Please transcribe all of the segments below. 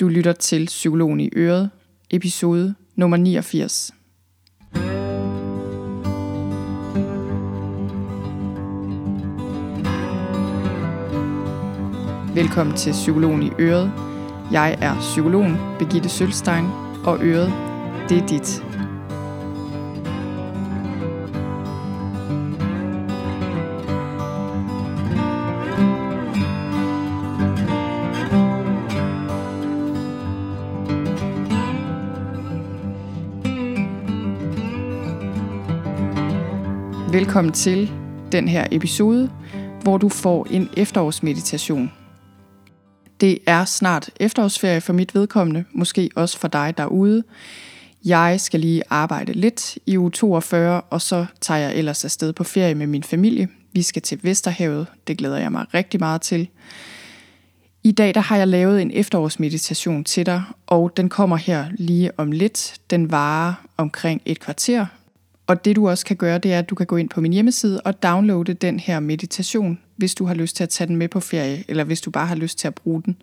Du lytter til Psykologen i Øret, episode nummer 89. Velkommen til Psykologen i Øret. Jeg er psykologen Begitte Sølstein, og Øret, det er dit. Velkommen til den her episode, hvor du får en efterårsmeditation. Det er snart efterårsferie for mit vedkommende, måske også for dig derude. Jeg skal lige arbejde lidt i uge 42, og så tager jeg ellers afsted på ferie med min familie. Vi skal til Vesterhavet, det glæder jeg mig rigtig meget til. I dag der har jeg lavet en efterårsmeditation til dig, og den kommer her lige om lidt. Den varer omkring et kvarter, og det du også kan gøre, det er, at du kan gå ind på min hjemmeside og downloade den her meditation, hvis du har lyst til at tage den med på ferie, eller hvis du bare har lyst til at bruge den.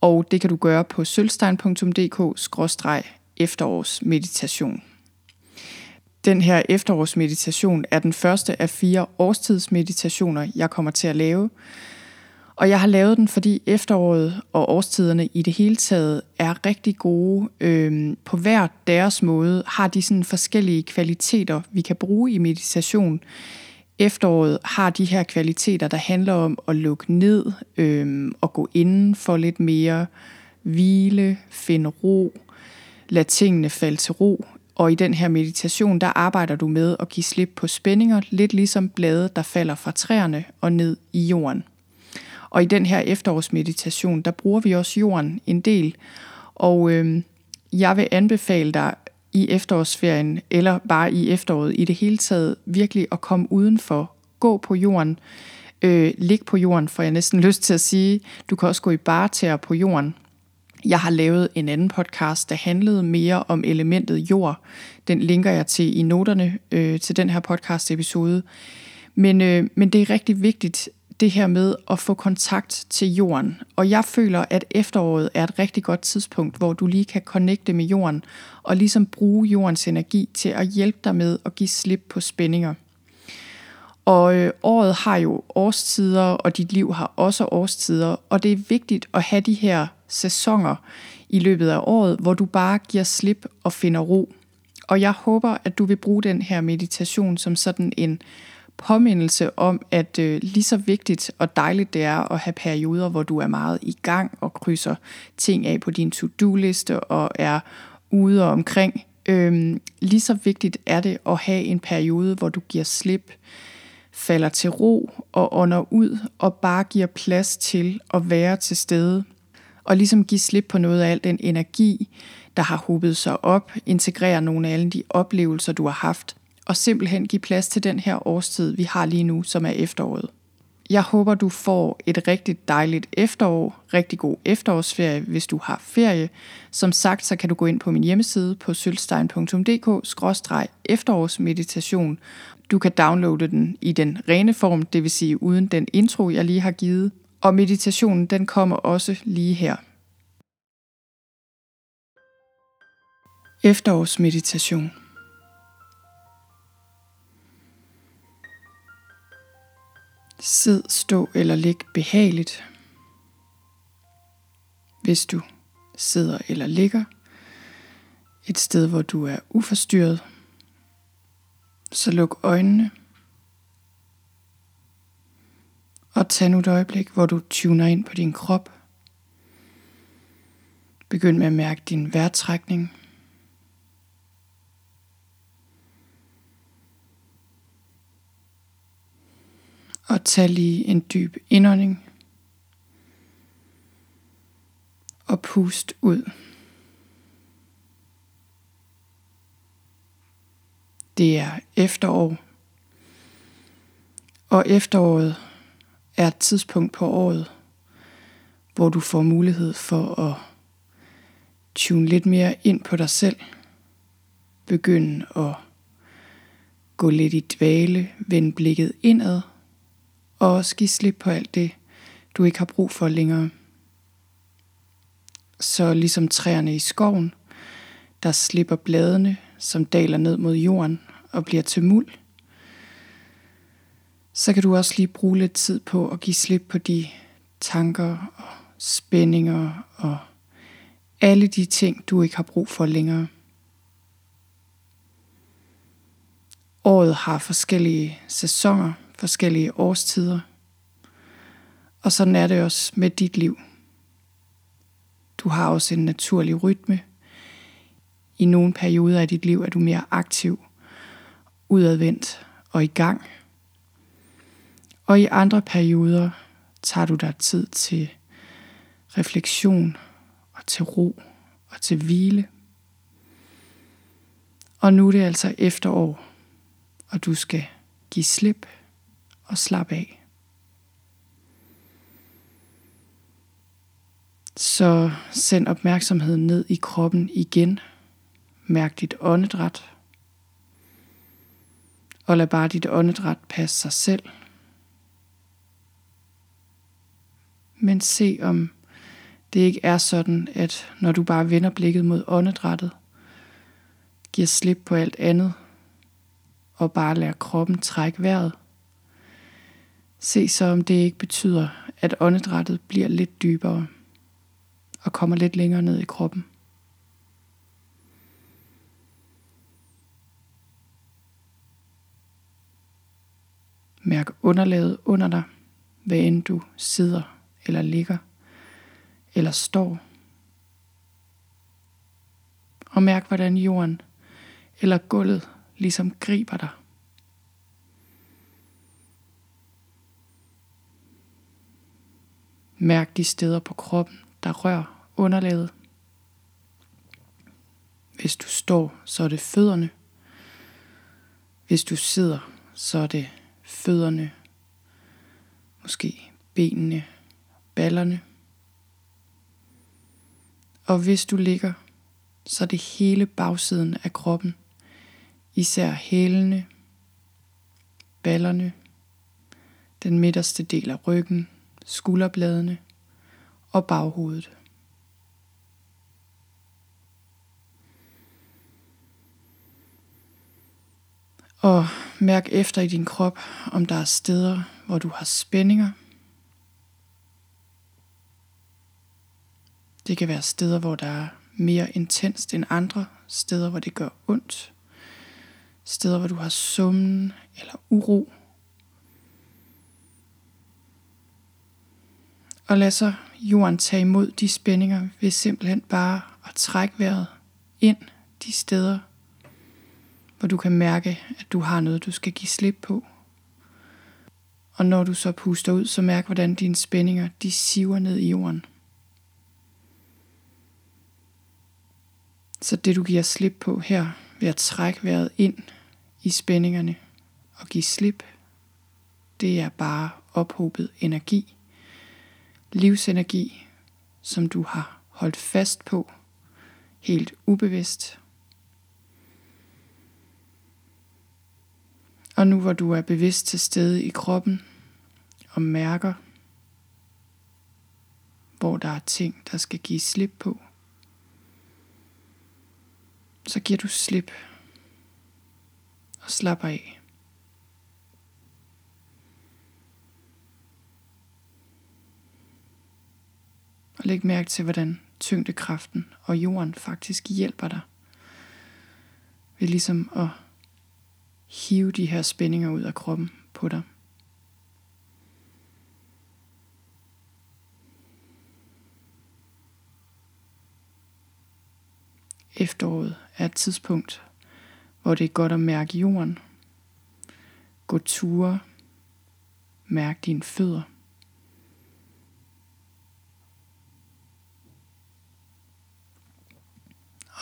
Og det kan du gøre på sølvstein.dk-efterårsmeditation. Den her efterårsmeditation er den første af fire årstidsmeditationer, jeg kommer til at lave. Og jeg har lavet den, fordi efteråret og årstiderne i det hele taget er rigtig gode. Øhm, på hver deres måde har de sådan forskellige kvaliteter, vi kan bruge i meditation. Efteråret har de her kvaliteter, der handler om at lukke ned øhm, og gå inden for lidt mere hvile, finde ro, lade tingene falde til ro. Og i den her meditation, der arbejder du med at give slip på spændinger, lidt ligesom blade, der falder fra træerne og ned i jorden. Og i den her efterårsmeditation, der bruger vi også jorden en del. Og øh, jeg vil anbefale dig i efterårsferien, eller bare i efteråret i det hele taget, virkelig at komme udenfor. Gå på jorden. Øh, ligge på jorden, for jeg næsten lyst til at sige. Du kan også gå i barter på jorden. Jeg har lavet en anden podcast, der handlede mere om elementet jord. Den linker jeg til i noterne øh, til den her podcast episode. Men, øh, men det er rigtig vigtigt, det her med at få kontakt til jorden. Og jeg føler, at efteråret er et rigtig godt tidspunkt, hvor du lige kan connecte med jorden, og ligesom bruge jordens energi til at hjælpe dig med at give slip på spændinger. Og øh, året har jo årstider, og dit liv har også årstider, og det er vigtigt at have de her sæsoner i løbet af året, hvor du bare giver slip og finder ro. Og jeg håber, at du vil bruge den her meditation som sådan en påmindelse om, at øh, lige så vigtigt og dejligt det er at have perioder, hvor du er meget i gang og krydser ting af på din to-do-liste og er ude og omkring. Øh, lige så vigtigt er det at have en periode, hvor du giver slip, falder til ro og ånder ud og bare giver plads til at være til stede. Og ligesom give slip på noget af al den energi, der har hobet sig op, integrere nogle af alle de oplevelser, du har haft, og simpelthen give plads til den her årstid, vi har lige nu, som er efteråret. Jeg håber, du får et rigtig dejligt efterår, rigtig god efterårsferie, hvis du har ferie. Som sagt, så kan du gå ind på min hjemmeside på sølvstein.dk-efterårsmeditation. Du kan downloade den i den rene form, det vil sige uden den intro, jeg lige har givet. Og meditationen, den kommer også lige her. Efterårsmeditation. Sid, stå eller lig behageligt. Hvis du sidder eller ligger et sted, hvor du er uforstyrret, så luk øjnene og tag nu et øjeblik, hvor du tuner ind på din krop. Begynd med at mærke din vejrtrækning. Og tag lige en dyb indånding. Og pust ud. Det er efterår. Og efteråret er et tidspunkt på året, hvor du får mulighed for at tune lidt mere ind på dig selv. Begynde at gå lidt i dvale, vende blikket indad – og også give slip på alt det, du ikke har brug for længere. Så ligesom træerne i skoven, der slipper bladene, som daler ned mod jorden og bliver til muld, så kan du også lige bruge lidt tid på at give slip på de tanker og spændinger og alle de ting, du ikke har brug for længere. Året har forskellige sæsoner, forskellige årstider. Og sådan er det også med dit liv. Du har også en naturlig rytme. I nogle perioder af dit liv er du mere aktiv, udadvendt og i gang. Og i andre perioder tager du dig tid til refleksion og til ro og til hvile. Og nu er det altså efterår, og du skal give slip og slappe af. Så send opmærksomheden ned i kroppen igen. Mærk dit åndedræt. Og lad bare dit åndedræt passe sig selv. Men se om det ikke er sådan, at når du bare vender blikket mod åndedrættet, giver slip på alt andet, og bare lader kroppen trække vejret, se så om det ikke betyder, at åndedrættet bliver lidt dybere og kommer lidt længere ned i kroppen. Mærk underlaget under dig, hvad end du sidder eller ligger eller står. Og mærk, hvordan jorden eller gulvet ligesom griber dig. Mærk de steder på kroppen, der rører underlaget. Hvis du står, så er det fødderne. Hvis du sidder, så er det fødderne, måske benene, ballerne. Og hvis du ligger, så er det hele bagsiden af kroppen, især hælene, ballerne, den midterste del af ryggen, skulderbladene og baghovedet. Og mærk efter i din krop, om der er steder, hvor du har spændinger. Det kan være steder, hvor der er mere intenst end andre, steder, hvor det gør ondt, steder, hvor du har summen eller uro. Og lad så jorden tage imod de spændinger ved simpelthen bare at trække vejret ind de steder, hvor du kan mærke, at du har noget, du skal give slip på. Og når du så puster ud, så mærk, hvordan dine spændinger de siver ned i jorden. Så det du giver slip på her, ved at trække vejret ind i spændingerne og give slip, det er bare ophobet energi. Livsenergi, som du har holdt fast på, helt ubevidst. Og nu hvor du er bevidst til stede i kroppen og mærker, hvor der er ting, der skal give slip på, så giver du slip og slapper af. Og læg mærke til, hvordan tyngdekraften og jorden faktisk hjælper dig ved ligesom at hive de her spændinger ud af kroppen på dig. Efteråret er et tidspunkt, hvor det er godt at mærke jorden. Gå ture. Mærk dine fødder.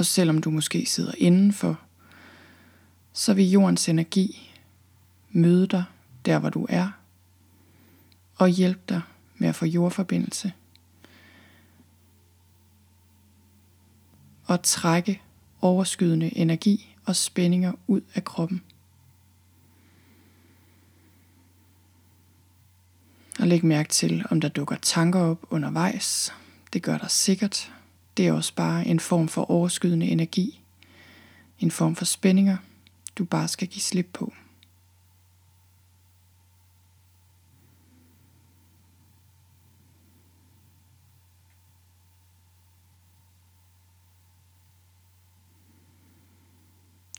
Og selvom du måske sidder indenfor, så vil jordens energi møde dig der, hvor du er, og hjælpe dig med at få jordforbindelse. Og trække overskydende energi og spændinger ud af kroppen. Og læg mærke til, om der dukker tanker op undervejs. Det gør der sikkert det er også bare en form for overskydende energi. En form for spændinger, du bare skal give slip på.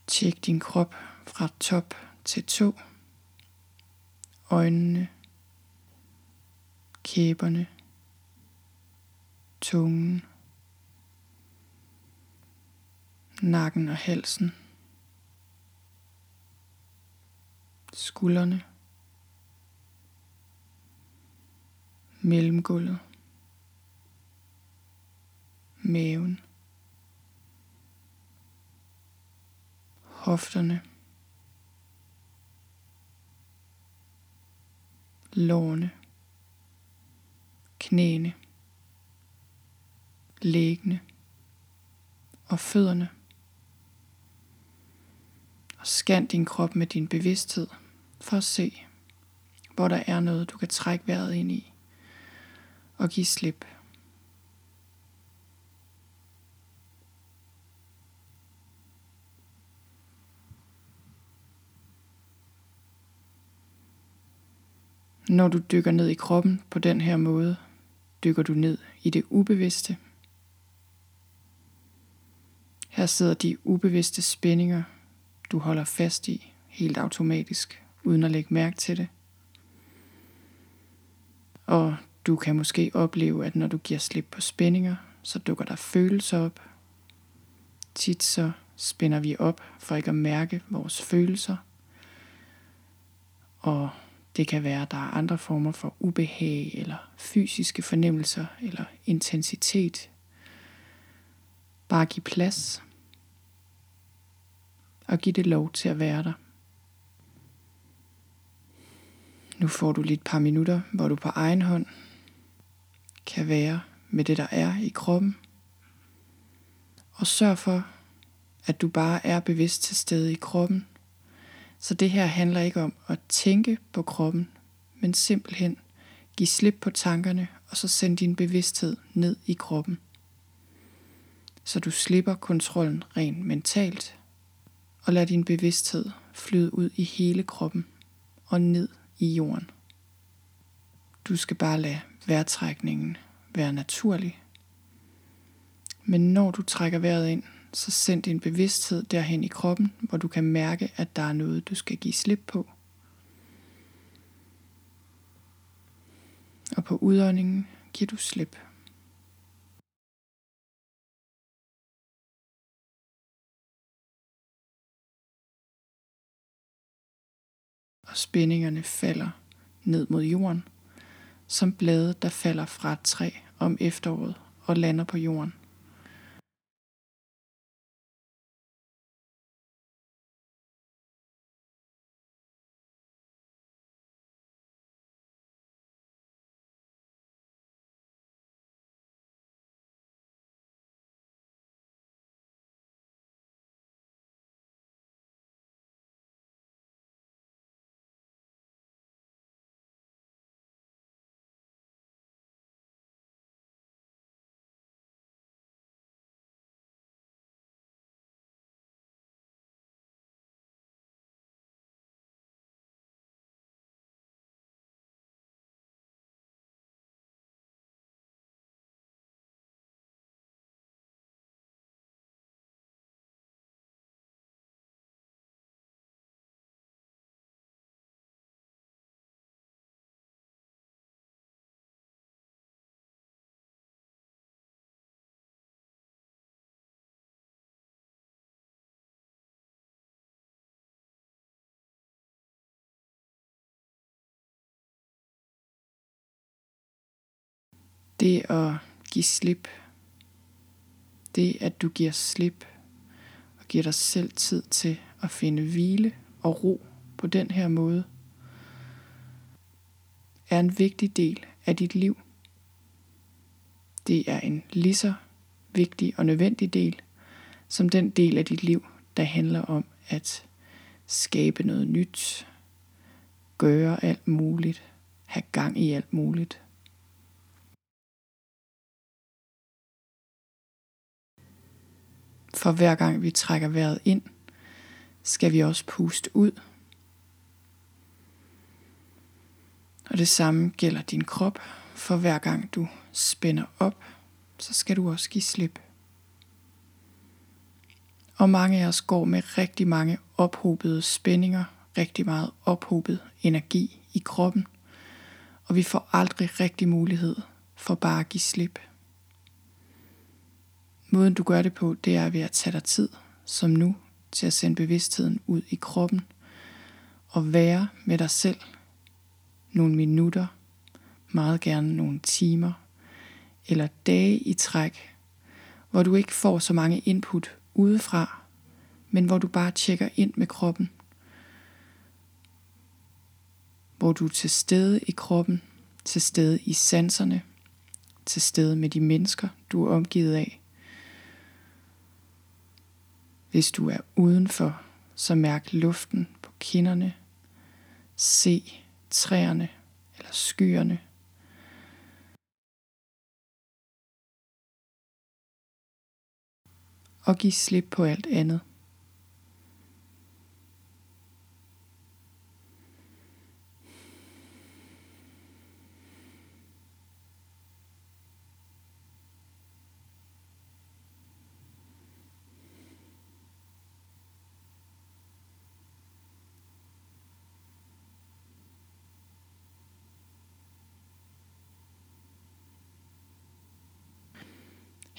Tjek din krop fra top til tå. Øjnene, kæberne, tungen, nakken og halsen, skuldrene, mellemgulvet, maven, hofterne, lårene, knæene, læggene. Og fødderne. Og scan din krop med din bevidsthed for at se, hvor der er noget, du kan trække vejret ind i og give slip. Når du dykker ned i kroppen på den her måde, dykker du ned i det ubevidste. Her sidder de ubevidste spændinger, du holder fast i helt automatisk, uden at lægge mærke til det. Og du kan måske opleve, at når du giver slip på spændinger, så dukker der følelser op. Tit så spænder vi op for ikke at mærke vores følelser. Og det kan være, at der er andre former for ubehag eller fysiske fornemmelser eller intensitet. Bare giv plads og giv det lov til at være der. Nu får du lige et par minutter, hvor du på egen hånd kan være med det, der er i kroppen. Og sørg for, at du bare er bevidst til stede i kroppen så det her handler ikke om at tænke på kroppen, men simpelthen give slip på tankerne, og så send din bevidsthed ned i kroppen. Så du slipper kontrollen rent mentalt, og lad din bevidsthed flyde ud i hele kroppen og ned i jorden. Du skal bare lade vejrtrækningen være naturlig. Men når du trækker vejret ind, så send din bevidsthed derhen i kroppen, hvor du kan mærke, at der er noget, du skal give slip på. Og på udåndingen giver du slip. Spændingerne falder ned mod jorden, som blade, der falder fra et træ om efteråret og lander på jorden. Det at give slip. Det at du giver slip og giver dig selv tid til at finde hvile og ro på den her måde, er en vigtig del af dit liv. Det er en lige så vigtig og nødvendig del, som den del af dit liv, der handler om at skabe noget nyt, gøre alt muligt, have gang i alt muligt. For hver gang vi trækker vejret ind, skal vi også puste ud. Og det samme gælder din krop. For hver gang du spænder op, så skal du også give slip. Og mange af os går med rigtig mange ophobede spændinger, rigtig meget ophobet energi i kroppen, og vi får aldrig rigtig mulighed for bare at give slip. Måden du gør det på, det er ved at tage dig tid, som nu, til at sende bevidstheden ud i kroppen og være med dig selv nogle minutter, meget gerne nogle timer eller dage i træk, hvor du ikke får så mange input udefra, men hvor du bare tjekker ind med kroppen. Hvor du er til stede i kroppen, til stede i sanserne, til stede med de mennesker, du er omgivet af. Hvis du er udenfor, så mærk luften på kinderne. Se træerne eller skyerne. Og giv slip på alt andet.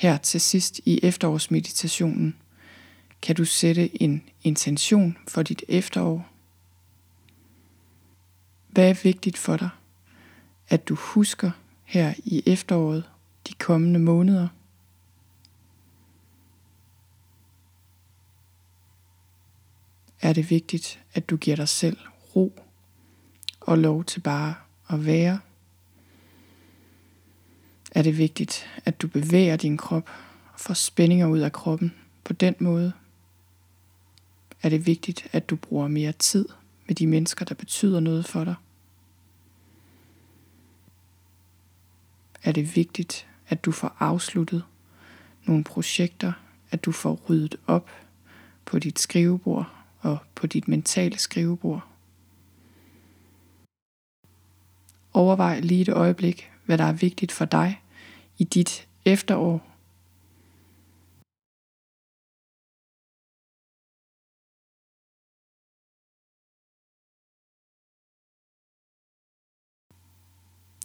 Her til sidst i efterårsmeditationen kan du sætte en intention for dit efterår. Hvad er vigtigt for dig, at du husker her i efteråret de kommende måneder? Er det vigtigt, at du giver dig selv ro og lov til bare at være? Er det vigtigt, at du bevæger din krop og får spændinger ud af kroppen på den måde. Er det vigtigt, at du bruger mere tid med de mennesker, der betyder noget for dig. Er det vigtigt, at du får afsluttet nogle projekter, at du får ryddet op på dit skrivebord og på dit mentale skrivebord. Overvej lige et øjeblik, hvad der er vigtigt for dig i dit efterår.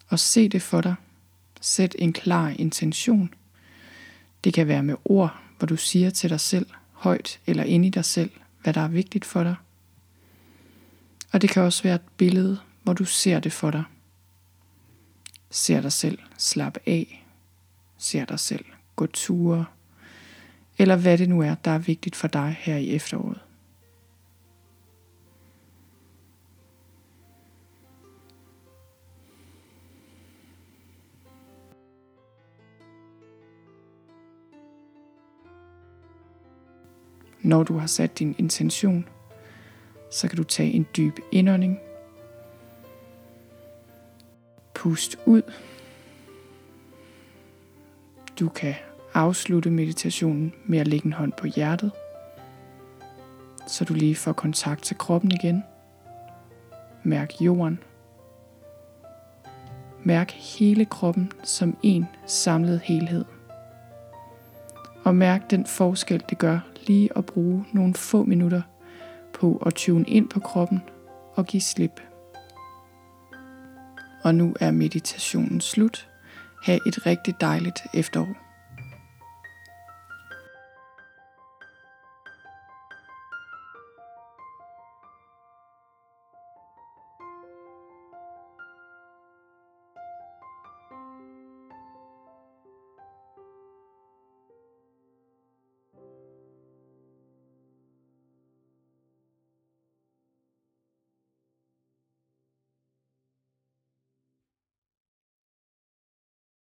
Og se det for dig. Sæt en klar intention. Det kan være med ord, hvor du siger til dig selv, højt eller ind i dig selv, hvad der er vigtigt for dig. Og det kan også være et billede, hvor du ser det for dig ser dig selv slappe af, ser dig selv gå ture, eller hvad det nu er, der er vigtigt for dig her i efteråret. Når du har sat din intention, så kan du tage en dyb indånding Pust ud. Du kan afslutte meditationen med at lægge en hånd på hjertet, så du lige får kontakt til kroppen igen. Mærk jorden. Mærk hele kroppen som en samlet helhed. Og mærk den forskel, det gør lige at bruge nogle få minutter på at tune ind på kroppen og give slip. Og nu er meditationen slut. Ha' et rigtig dejligt efterår.